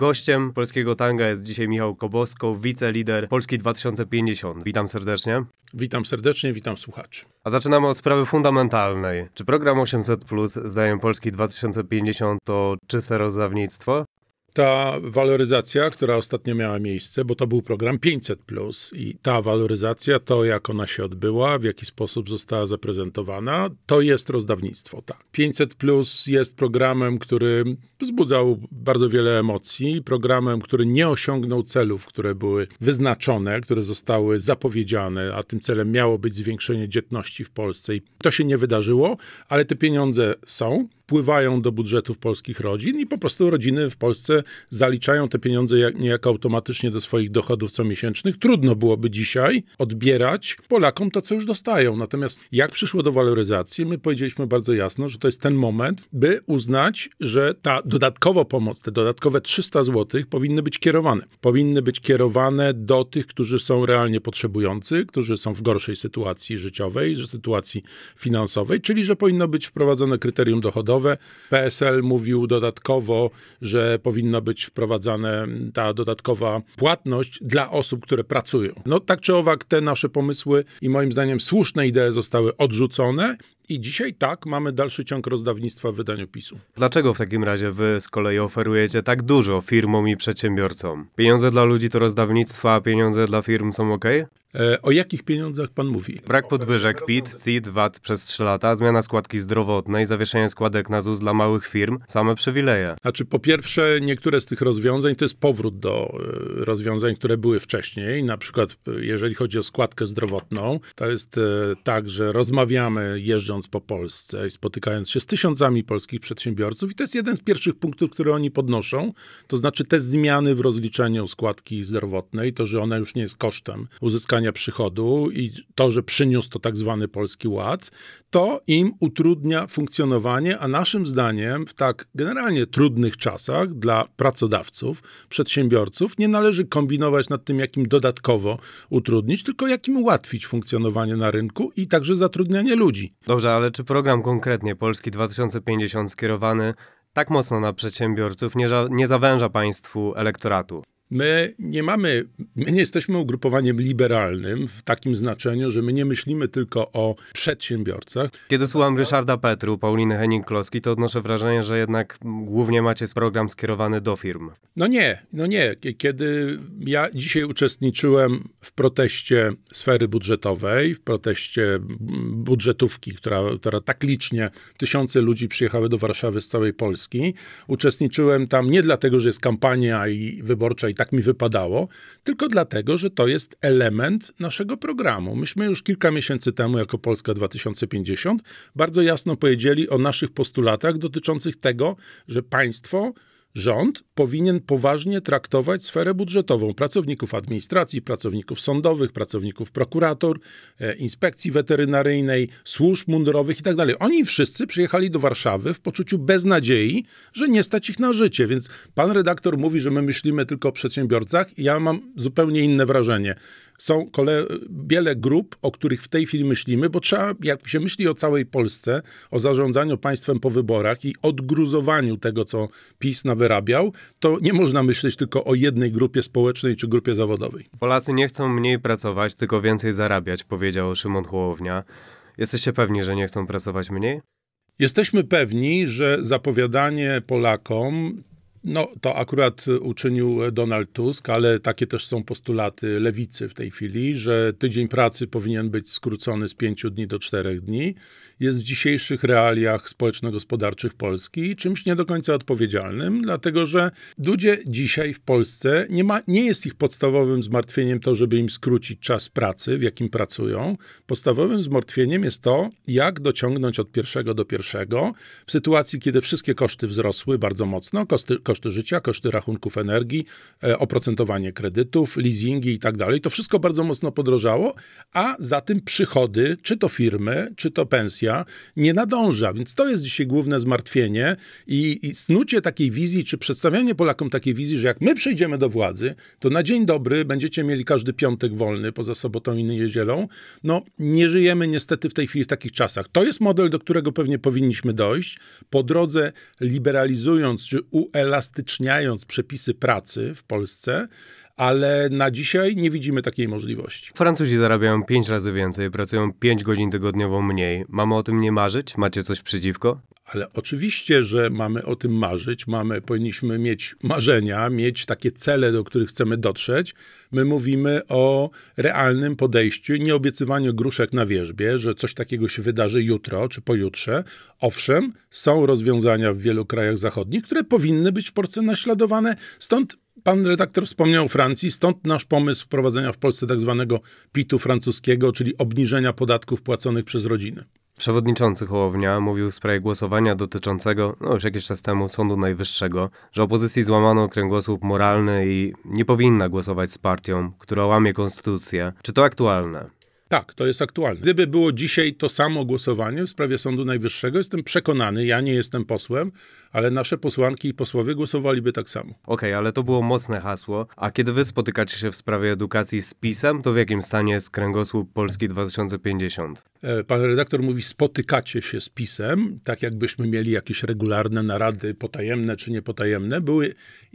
Gościem polskiego tanga jest dzisiaj Michał Kobosko, wicelider Polski 2050. Witam serdecznie. Witam serdecznie, witam słuchaczy. A zaczynamy od sprawy fundamentalnej. Czy program 800 Plus zdaniem Polski 2050 to czyste rozdawnictwo? Ta waloryzacja, która ostatnio miała miejsce, bo to był program 500, i ta waloryzacja, to jak ona się odbyła, w jaki sposób została zaprezentowana, to jest rozdawnictwo. Tak. 500 jest programem, który wzbudzał bardzo wiele emocji, programem, który nie osiągnął celów, które były wyznaczone, które zostały zapowiedziane, a tym celem miało być zwiększenie dzietności w Polsce. I to się nie wydarzyło, ale te pieniądze są wpływają do budżetów polskich rodzin i po prostu rodziny w Polsce zaliczają te pieniądze jak, niejako automatycznie do swoich dochodów comiesięcznych. Trudno byłoby dzisiaj odbierać Polakom to, co już dostają. Natomiast jak przyszło do waloryzacji, my powiedzieliśmy bardzo jasno, że to jest ten moment, by uznać, że ta dodatkowa pomoc, te dodatkowe 300 zł powinny być kierowane. Powinny być kierowane do tych, którzy są realnie potrzebujący, którzy są w gorszej sytuacji życiowej, sytuacji finansowej, czyli że powinno być wprowadzone kryterium dochodowe, PSL mówił dodatkowo, że powinna być wprowadzana ta dodatkowa płatność dla osób, które pracują. No tak czy owak, te nasze pomysły i moim zdaniem słuszne idee zostały odrzucone i dzisiaj tak, mamy dalszy ciąg rozdawnictwa w wydaniu PiSu. Dlaczego w takim razie wy z kolei oferujecie tak dużo firmom i przedsiębiorcom? Pieniądze dla ludzi to rozdawnictwo, a pieniądze dla firm są ok? E, o jakich pieniądzach pan mówi? Brak podwyżek PIT, CIT, VAT przez 3 lata, zmiana składki zdrowotnej, zawieszenie składek na ZUS dla małych firm, same przywileje. Znaczy, po pierwsze, niektóre z tych rozwiązań to jest powrót do e, rozwiązań, które były wcześniej. Na przykład, jeżeli chodzi o składkę zdrowotną, to jest e, tak, że rozmawiamy jeżdżąc po Polsce i spotykając się z tysiącami polskich przedsiębiorców, i to jest jeden z pierwszych punktów, które oni podnoszą. To znaczy, te zmiany w rozliczeniu składki zdrowotnej, to, że ona już nie jest kosztem uzyskania przychodu i to, że przyniósł to tak zwany Polski Ład, to im utrudnia funkcjonowanie, a naszym zdaniem w tak generalnie trudnych czasach dla pracodawców, przedsiębiorców nie należy kombinować nad tym, jakim dodatkowo utrudnić, tylko jakim ułatwić funkcjonowanie na rynku i także zatrudnianie ludzi. Dobrze, ale czy program konkretnie Polski 2050 skierowany tak mocno na przedsiębiorców nie, nie zawęża państwu elektoratu? My nie mamy, my nie jesteśmy ugrupowaniem liberalnym w takim znaczeniu, że my nie myślimy tylko o przedsiębiorcach. Kiedy słucham Ryszarda Petru, Pauliny Henning-Kloski, to odnoszę wrażenie, że jednak głównie macie program skierowany do firm. No nie, no nie. Kiedy ja dzisiaj uczestniczyłem w proteście sfery budżetowej, w proteście budżetówki, która, która tak licznie tysiące ludzi przyjechały do Warszawy z całej Polski, uczestniczyłem tam nie dlatego, że jest kampania i wyborcza i tak mi wypadało, tylko dlatego, że to jest element naszego programu. Myśmy już kilka miesięcy temu, jako Polska 2050, bardzo jasno powiedzieli o naszych postulatach dotyczących tego, że państwo Rząd powinien poważnie traktować sferę budżetową pracowników administracji, pracowników sądowych, pracowników prokurator, e, inspekcji weterynaryjnej, służb mundurowych itd. Tak Oni wszyscy przyjechali do Warszawy w poczuciu beznadziei, że nie stać ich na życie. Więc pan redaktor mówi, że my myślimy tylko o przedsiębiorcach. Ja mam zupełnie inne wrażenie są kole- wiele grup, o których w tej chwili myślimy, bo trzeba, jak się myśli o całej Polsce, o zarządzaniu państwem po wyborach i odgruzowaniu tego, co PiS nawyrabiał, to nie można myśleć tylko o jednej grupie społecznej czy grupie zawodowej. Polacy nie chcą mniej pracować, tylko więcej zarabiać, powiedział Szymon Hołownia. Jesteście pewni, że nie chcą pracować mniej? Jesteśmy pewni, że zapowiadanie Polakom no, to akurat uczynił Donald Tusk, ale takie też są postulaty lewicy w tej chwili, że tydzień pracy powinien być skrócony z pięciu dni do czterech dni. Jest w dzisiejszych realiach społeczno-gospodarczych Polski czymś nie do końca odpowiedzialnym, dlatego że ludzie dzisiaj w Polsce nie, ma, nie jest ich podstawowym zmartwieniem to, żeby im skrócić czas pracy, w jakim pracują. Podstawowym zmartwieniem jest to, jak dociągnąć od pierwszego do pierwszego w sytuacji, kiedy wszystkie koszty wzrosły bardzo mocno, koszty koszty życia, koszty rachunków energii, e, oprocentowanie kredytów, leasingi i tak dalej. To wszystko bardzo mocno podrożało, a za tym przychody, czy to firmy, czy to pensja, nie nadąża. Więc to jest dzisiaj główne zmartwienie i, i snucie takiej wizji, czy przedstawianie Polakom takiej wizji, że jak my przejdziemy do władzy, to na dzień dobry będziecie mieli każdy piątek wolny poza sobotą i niedzielą. No, nie żyjemy niestety w tej chwili w takich czasach. To jest model, do którego pewnie powinniśmy dojść. Po drodze liberalizując, czy uelastyczniając uelastyczniając przepisy pracy w Polsce, ale na dzisiaj nie widzimy takiej możliwości. Francuzi zarabiają 5 razy więcej, pracują 5 godzin tygodniowo mniej. Mamy o tym nie marzyć? Macie coś przeciwko? Ale oczywiście, że mamy o tym marzyć, mamy, powinniśmy mieć marzenia, mieć takie cele, do których chcemy dotrzeć. My mówimy o realnym podejściu, nie obiecywaniu gruszek na wierzbie, że coś takiego się wydarzy jutro czy pojutrze. Owszem, są rozwiązania w wielu krajach zachodnich, które powinny być w Polsce naśladowane, stąd Pan redaktor wspomniał o Francji, stąd nasz pomysł wprowadzenia w Polsce tak zwanego PIT-u francuskiego, czyli obniżenia podatków płaconych przez rodziny. Przewodniczący Hołownia mówił w sprawie głosowania dotyczącego, no już jakiś czas temu, Sądu Najwyższego, że opozycji złamano kręgosłup moralny i nie powinna głosować z partią, która łamie konstytucję. Czy to aktualne? Tak, to jest aktualne. Gdyby było dzisiaj to samo głosowanie w sprawie Sądu Najwyższego, jestem przekonany, ja nie jestem posłem, ale nasze posłanki i posłowie głosowaliby tak samo. Okej, okay, ale to było mocne hasło. A kiedy wy spotykacie się w sprawie edukacji z PiSem, to w jakim stanie jest kręgosłup Polski 2050? E, pan redaktor mówi, spotykacie się z PiSem, tak jakbyśmy mieli jakieś regularne narady, potajemne czy niepotajemne. Były,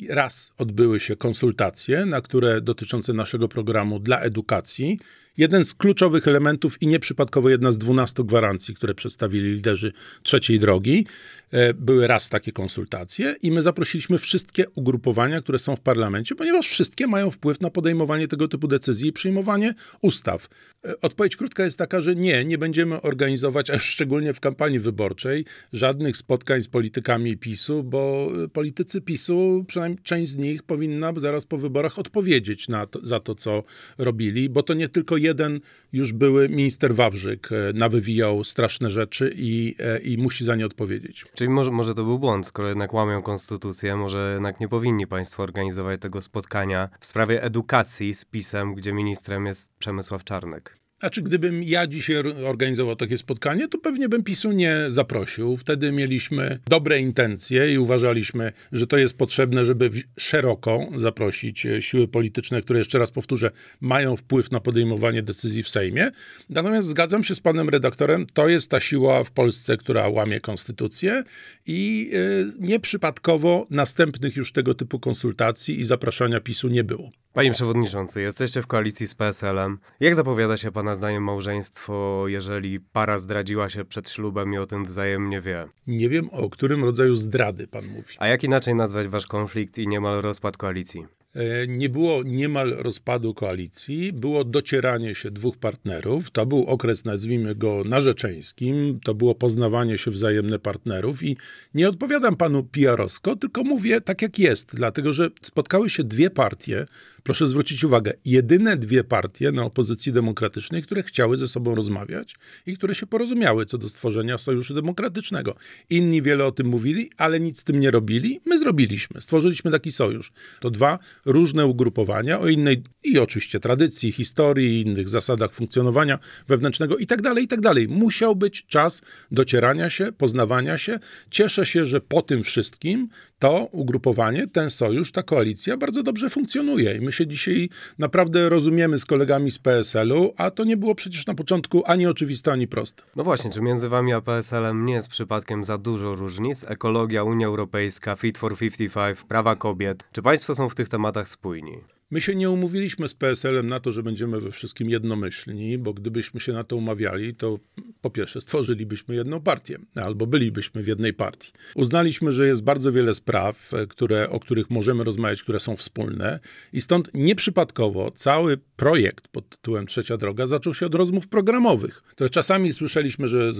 raz odbyły się konsultacje, na które dotyczące naszego programu dla edukacji, jeden z kluczowych elementów i nieprzypadkowo jedna z dwunastu gwarancji, które przedstawili liderzy trzeciej drogi. E, były raz takie konsultacje i my zaprosiliśmy wszystkie ugrupowania, które są w parlamencie, ponieważ wszystkie mają wpływ na podejmowanie tego typu decyzji i przyjmowanie ustaw. E, odpowiedź krótka jest taka, że nie, nie będziemy organizować, a szczególnie w kampanii wyborczej, żadnych spotkań z politykami PiSu, bo politycy PiSu, przynajmniej część z nich powinna zaraz po wyborach odpowiedzieć to, za to, co robili, bo to nie tylko jeden już były minister Wawrzyk e, nawywijał straszne rzeczy i, i musi za nie odpowiedzieć. Czyli może, może to był błąd, skoro jednak łamią konstytucję, może jednak nie powinni państwo organizować tego spotkania w sprawie edukacji z PiSem, gdzie ministrem jest Przemysław Czarnek. Znaczy, gdybym ja dzisiaj organizował takie spotkanie, to pewnie bym PiSu nie zaprosił. Wtedy mieliśmy dobre intencje i uważaliśmy, że to jest potrzebne, żeby szeroko zaprosić e, siły polityczne, które jeszcze raz powtórzę, mają wpływ na podejmowanie decyzji w Sejmie. Natomiast zgadzam się z panem redaktorem, to jest ta siła w Polsce, która łamie konstytucję i yy, nieprzypadkowo następnych już tego typu konsultacji i zapraszania PiSu nie było. Panie przewodniczący, jesteście w koalicji z PSL-em. Jak zapowiada się pana zdaniem małżeństwo, jeżeli para zdradziła się przed ślubem i o tym wzajemnie wie? Nie wiem, o którym rodzaju zdrady pan mówi. A jak inaczej nazwać wasz konflikt i niemal rozpad koalicji? E, nie było niemal rozpadu koalicji, było docieranie się dwóch partnerów. To był okres, nazwijmy go, narzeczeńskim, to było poznawanie się wzajemne partnerów i nie odpowiadam panu PR-owsko, tylko mówię tak jak jest, dlatego że spotkały się dwie partie, proszę zwrócić uwagę, jedyne dwie partie na opozycji demokratycznej, które chciały ze sobą rozmawiać i które się porozumiały co do stworzenia Sojuszu Demokratycznego. Inni wiele o tym mówili, ale nic z tym nie robili. My zrobiliśmy, stworzyliśmy taki sojusz. To dwa różne ugrupowania o innej i oczywiście tradycji, historii, innych zasadach funkcjonowania wewnętrznego i tak dalej, i tak. Musiał być czas docierania się, poznawania się. Cieszę się, że po tym wszystkim to ugrupowanie, ten sojusz, ta koalicja bardzo dobrze funkcjonuje i my się dzisiaj naprawdę rozumiemy z kolegami z PSL-u, a to nie było przecież na początku ani oczywiste, ani proste. No właśnie, czy między wami a PSL-em nie jest przypadkiem za dużo różnic? Ekologia, Unia Europejska, Fit for 55, prawa kobiet. Czy państwo są w tych tematach spójni? My się nie umówiliśmy z PSL-em na to, że będziemy we wszystkim jednomyślni, bo gdybyśmy się na to umawiali, to po pierwsze stworzylibyśmy jedną partię, albo bylibyśmy w jednej partii. Uznaliśmy, że jest bardzo wiele spraw, e, które, o których możemy rozmawiać, które są wspólne i stąd nieprzypadkowo cały projekt pod tytułem Trzecia Droga zaczął się od rozmów programowych, które czasami słyszeliśmy, że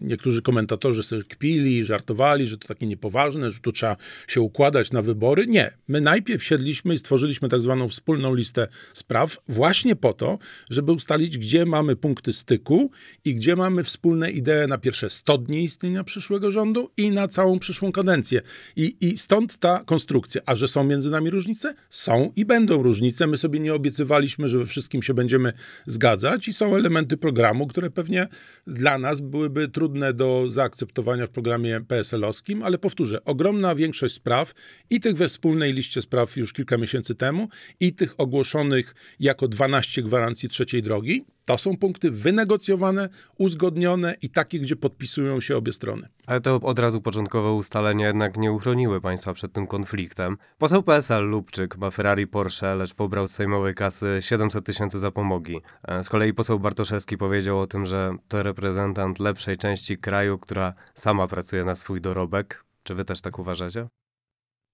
niektórzy komentatorzy sobie kpili, żartowali, że to takie niepoważne, że tu trzeba się układać na wybory. Nie. My najpierw siedliśmy i stworzyliśmy tak zwaną wspólną listę spraw właśnie po to, żeby ustalić, gdzie mamy punkty styku i gdzie mamy wspólne idee na pierwsze 100 dni istnienia przyszłego rządu i na całą przyszłą kadencję. I, I stąd ta konstrukcja. A że są między nami różnice? Są i będą różnice. My sobie nie obiecywaliśmy, że we wszystkim się będziemy zgadzać i są elementy programu, które pewnie dla nas byłyby trudne do zaakceptowania w programie PSL-owskim, ale powtórzę, ogromna większość spraw i tych we wspólnej liście spraw już kilka miesięcy temu i tych ogłoszonych jako 12 gwarancji trzeciej drogi, to są punkty wynegocjowane, uzgodnione i takie, gdzie podpisują się obie strony. Ale to od razu początkowe ustalenia jednak nie uchroniły państwa przed tym konfliktem. Poseł PSL Lubczyk ma Ferrari Porsche, lecz pobrał z sejmowej kasy 700 tysięcy zapomogi. E, z kolei poseł Bartoszewski powiedział o tym, że to reprezentant lepszej części kraju, która sama pracuje na swój dorobek. Czy wy też tak uważacie?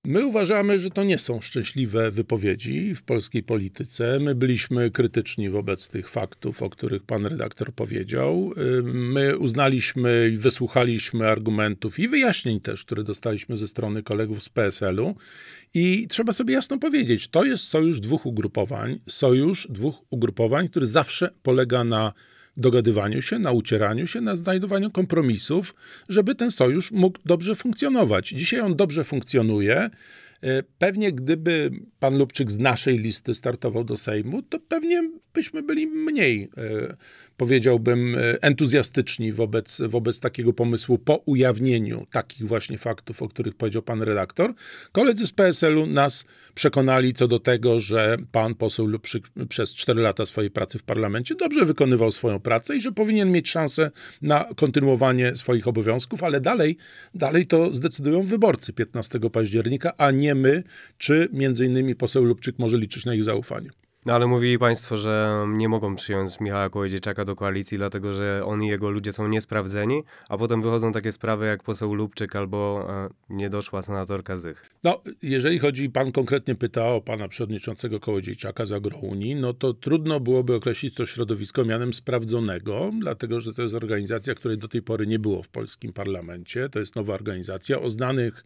My uważamy, że to nie są szczęśliwe wypowiedzi w polskiej polityce. My byliśmy krytyczni wobec tych faktów, o których pan redaktor powiedział. My uznaliśmy i wysłuchaliśmy argumentów i wyjaśnień też, które dostaliśmy ze strony kolegów z PSL-u. I trzeba sobie jasno powiedzieć, to jest sojusz dwóch ugrupowań, sojusz dwóch ugrupowań, który zawsze polega na dogadywaniu się, na ucieraniu się, na znajdowaniu kompromisów, żeby ten sojusz mógł dobrze funkcjonować. Dzisiaj on dobrze funkcjonuje. E, pewnie gdyby pan Lubczyk z naszej listy startował do Sejmu, to pewnie byśmy byli mniej, e, powiedziałbym, e, entuzjastyczni wobec, wobec takiego pomysłu po ujawnieniu takich właśnie faktów, o których powiedział pan redaktor. Koledzy z PSL-u nas przekonali co do tego, że pan poseł Lubczyk przez 4 lata swojej pracy w parlamencie dobrze wykonywał swoją pracę i że powinien mieć szansę na kontynuowanie swoich obowiązków, ale dalej, dalej to zdecydują wyborcy 15 października, a nie my, czy między innymi poseł Lubczyk może liczyć na ich zaufanie. No ale mówili państwo, że nie mogą przyjąć Michała Kołodziejczaka do koalicji, dlatego że on i jego ludzie są niesprawdzeni, a potem wychodzą takie sprawy jak poseł Lubczyk albo e, niedoszła senatorka Zych. No, jeżeli chodzi, pan konkretnie pyta o pana przewodniczącego Kołodziejczaka z Agrounii, no to trudno byłoby określić to środowisko mianem sprawdzonego, dlatego że to jest organizacja, której do tej pory nie było w polskim parlamencie. To jest nowa organizacja o znanych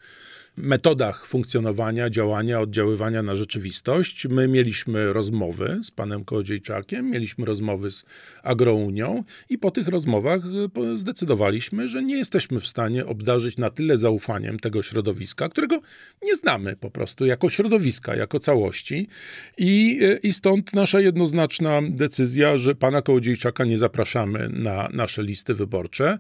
metodach funkcjonowania, działania, oddziaływania na rzeczywistość. My mieliśmy rozmowy z panem Kołodziejczakiem, mieliśmy rozmowy z Agrounią i po tych rozmowach e, zdecydowaliśmy, że nie jesteśmy w stanie obdarzyć na tyle zaufaniem tego środowiska, którego nie znamy po prostu jako środowiska, jako całości. I, e, i stąd nasza jednoznaczna decyzja, że pana Kołodziejczaka nie zapraszamy na nasze listy wyborcze.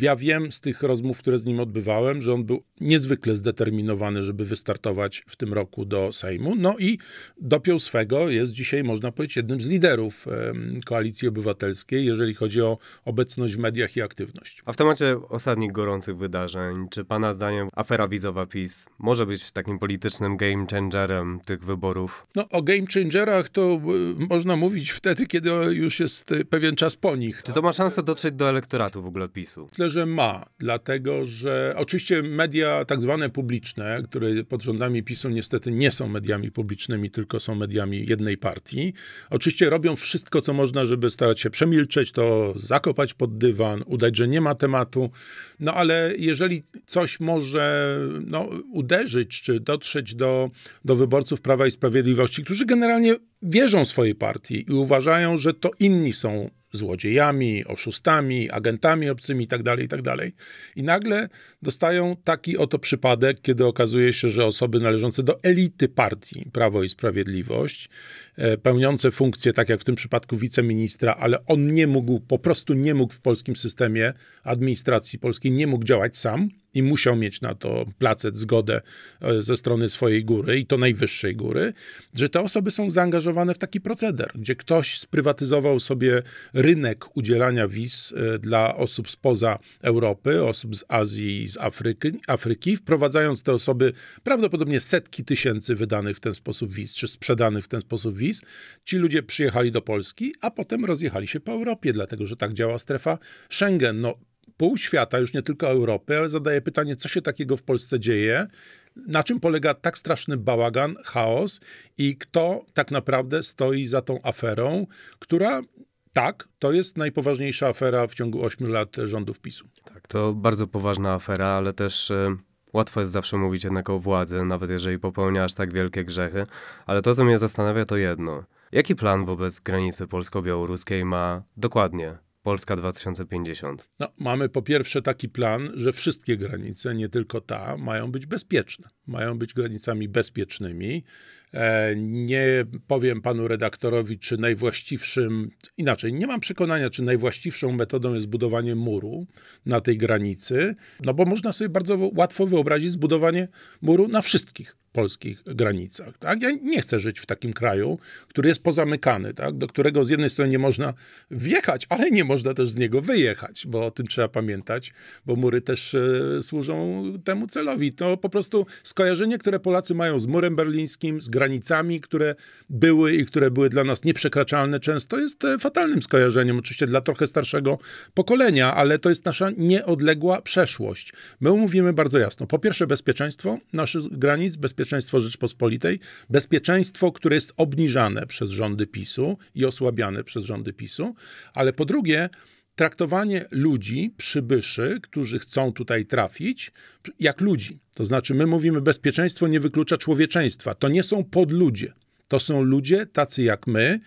Ja wiem z tych rozmów, które z nim odbywałem, że on był niezwykle zdeterminowany, żeby wystartować w tym roku do Sejmu. No i dopiął swego, jest dzisiaj, można powiedzieć, jednym z liderów Koalicji Obywatelskiej, jeżeli chodzi o obecność w mediach i aktywność. A w temacie ostatnich gorących wydarzeń, czy pana zdaniem afera wizowa PiS może być takim politycznym game changerem tych wyborów? No o game changerach to y, można mówić wtedy, kiedy już jest pewien czas po nich. Czy to ma szansę dotrzeć do elektoratu w ogóle PiSu? Myślę, że ma, dlatego że oczywiście media tak zwane publiczne, które pod rządami PiSu niestety nie są mediami publicznymi, tylko są mediami jednej partii, oczywiście robią wszystko, co można, żeby starać się przemilczeć to, zakopać pod dywan, udać, że nie ma tematu. No ale jeżeli coś może no, uderzyć, czy dotrzeć do, do wyborców Prawa i Sprawiedliwości, którzy generalnie wierzą swojej partii i uważają, że to inni są złodziejami, oszustami, agentami obcymi itd., tak itd. Tak I nagle dostają taki oto przypadek, kiedy okazuje się, że osoby należące do elity partii Prawo i Sprawiedliwość, e, pełniące funkcję, tak jak w tym przypadku wiceministra, ale on nie mógł, po prostu nie mógł w polskim systemie administracji polskiej, nie mógł działać sam, i musiał mieć na to placet, zgodę e, ze strony swojej góry i to najwyższej góry, że te osoby są zaangażowane w taki proceder, gdzie ktoś sprywatyzował sobie rynek udzielania wiz e, dla osób spoza Europy, osób z Azji i z Afryki, Afryki, wprowadzając te osoby prawdopodobnie setki tysięcy wydanych w ten sposób wiz, czy sprzedanych w ten sposób wiz. Ci ludzie przyjechali do Polski, a potem rozjechali się po Europie, dlatego że tak działa strefa Schengen. No, pół świata, już nie tylko Europy, ale zadaje pytanie, co się takiego w Polsce dzieje, na czym polega tak straszny bałagan, chaos i kto tak naprawdę stoi za tą aferą, która tak, to jest najpoważniejsza afera w ciągu 8 lat rządów PiSu. Tak, to bardzo poważna afera, ale też y, łatwo jest zawsze mówić jednak o władzy, nawet jeżeli popełniasz tak wielkie grzechy. Ale to, co mnie zastanawia, to jedno. Jaki plan wobec granicy polsko-białoruskiej ma dokładnie Polska 2050? No, mamy po pierwsze taki plan, że wszystkie granice, nie tylko ta, mają być bezpieczne. Mają być granicami bezpiecznymi. E, nie powiem panu redaktorowi, czy najwłaściwszym, inaczej, nie mam przekonania, czy najwłaściwszą metodą jest budowanie muru na tej granicy, no bo można sobie bardzo łatwo wyobrazić zbudowanie muru na wszystkich polskich granicach. Tak? Ja nie chcę żyć w takim kraju, który jest pozamykany, tak? do którego z jednej strony nie można wjechać, ale nie można też z niego wyjechać, bo o tym trzeba pamiętać, bo mury też e, służą temu celowi. To po prostu skojarzenie, które Polacy mają z murem berlińskim, z granicami, które były i które były dla nas nieprzekraczalne często, jest e, fatalnym skojarzeniem, oczywiście dla trochę starszego pokolenia, ale to jest nasza nieodległa przeszłość. My mówimy bardzo jasno. Po pierwsze bezpieczeństwo naszych granic, bezpieczeństwo Rzeczpospolitej, bezpieczeństwo, które jest obniżane przez rządy PiSu i osłabiane przez rządy PiSu, ale po drugie traktowanie ludzi, przybyszy, którzy chcą tutaj trafić, jak ludzi. To znaczy, my mówimy, bezpieczeństwo nie wyklucza człowieczeństwa. To nie są podludzie. To są ludzie tacy jak my,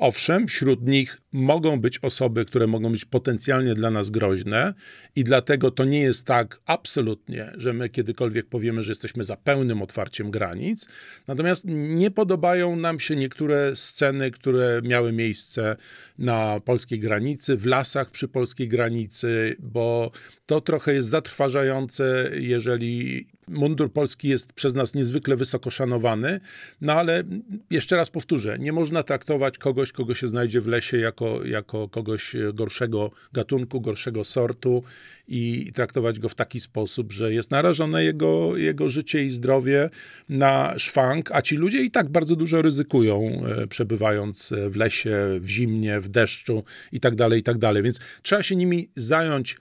Owszem, wśród nich mogą być osoby, które mogą być potencjalnie dla nas groźne, i dlatego to nie jest tak absolutnie, że my kiedykolwiek powiemy, że jesteśmy za pełnym otwarciem granic. Natomiast nie podobają nam się niektóre sceny, które miały miejsce na polskiej granicy, w lasach przy polskiej granicy, bo to trochę jest zatrważające, jeżeli mundur polski jest przez nas niezwykle wysoko szanowany, no ale jeszcze raz powtórzę, nie można traktować kogoś, kogo się znajdzie w lesie, jako, jako kogoś gorszego gatunku, gorszego sortu i traktować go w taki sposób, że jest narażone jego, jego życie i zdrowie na szwank, a ci ludzie i tak bardzo dużo ryzykują, e, przebywając w lesie, w zimnie, w deszczu i tak dalej, i tak dalej. Więc trzeba się nimi zająć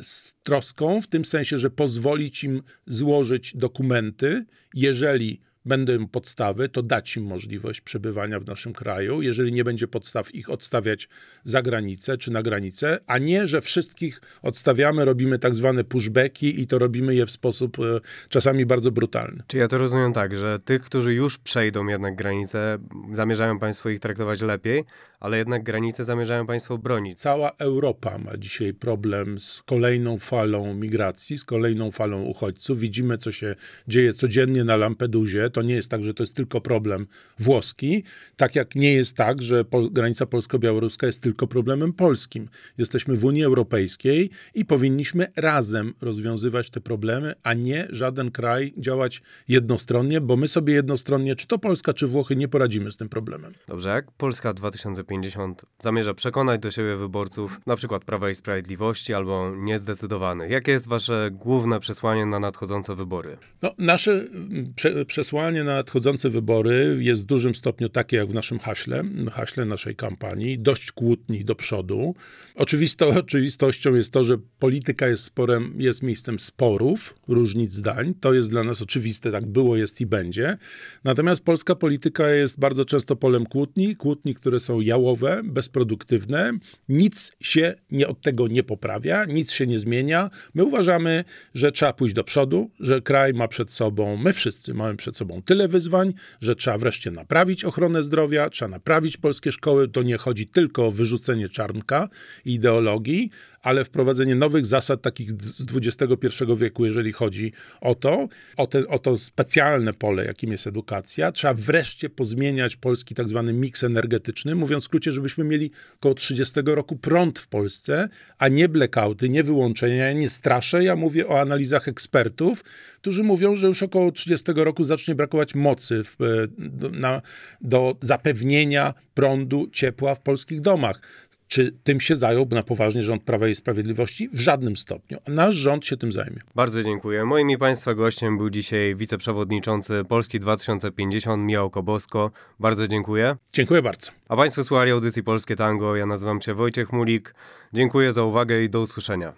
z troską, w tym sensie, że pozwolić im złożyć dokumenty, jeżeli będą podstawy, to dać im możliwość przebywania w naszym kraju, jeżeli nie będzie podstaw, ich odstawiać za granicę czy na granicę, a nie, że wszystkich odstawiamy, robimy tak zwane pushbacki i to robimy je w sposób e, czasami bardzo brutalny. Czy ja to rozumiem tak, że tych, którzy już przejdą jednak granicę, zamierzają Państwo ich traktować lepiej, ale jednak granice zamierzają Państwo bronić. Cała Europa ma dzisiaj problem z kolejną falą migracji, z kolejną falą uchodźców. Widzimy, co się dzieje codziennie na Lampedusie. To nie jest tak, że to jest tylko problem włoski, tak jak nie jest tak, że pol granica polsko-białoruska jest tylko problemem polskim. Jesteśmy w Unii Europejskiej i powinniśmy razem rozwiązywać te problemy, a nie żaden kraj działać jednostronnie, bo my sobie jednostronnie, czy to Polska, czy Włochy, nie poradzimy z tym problemem. Dobrze, jak Polska 2050 zamierza przekonać do siebie wyborców, na przykład Prawa i Sprawiedliwości albo niezdecydowanych? Jakie jest wasze główne przesłanie na nadchodzące wybory? No, nasze mm, prze przesłanie na nadchodzące wybory jest w dużym stopniu takie jak w naszym haśle, haśle naszej kampanii, dość kłótni do przodu. Oczywisto, oczywistością jest to, że polityka jest sporem, jest miejscem sporów, różnic zdań. To jest dla nas oczywiste, tak było, jest i będzie. Natomiast polska polityka jest bardzo często polem kłótni, kłótni, które są jałowe, bezproduktywne. Nic się nie, od tego nie poprawia, nic się nie zmienia. My uważamy, że trzeba pójść do przodu, że kraj ma przed sobą, my wszyscy mamy przed sobą tyle wyzwań, że trzeba wreszcie naprawić ochronę zdrowia, trzeba naprawić polskie szkoły. To nie chodzi tylko o wyrzucenie czarnka i ideologii, ale wprowadzenie nowych zasad takich z XXI wieku, jeżeli chodzi o to, o, te, o to specjalne pole, jakim jest edukacja. Trzeba wreszcie pozmieniać polski tak zwany miks energetyczny, mówiąc w skrócie, żebyśmy mieli około 30 roku prąd w Polsce, a nie blackouty, nie wyłączenia. Ja nie straszę, ja mówię o analizach ekspertów, którzy mówią, że już około 30 roku zacznie brakować mocy w, do, na, do zapewnienia prądu, ciepła w polskich domach. Czy tym się zajął na poważnie rząd Prawa i Sprawiedliwości? W żadnym stopniu. Nasz rząd się tym zajmie. Bardzo dziękuję. Moim i Państwa gościem był dzisiaj wiceprzewodniczący Polski 2050 Michał Kobosko. Bardzo dziękuję. Dziękuję bardzo. A Państwo słuchali audycji Polskie Tango. Ja nazywam się Wojciech Mulik. Dziękuję za uwagę i do usłyszenia.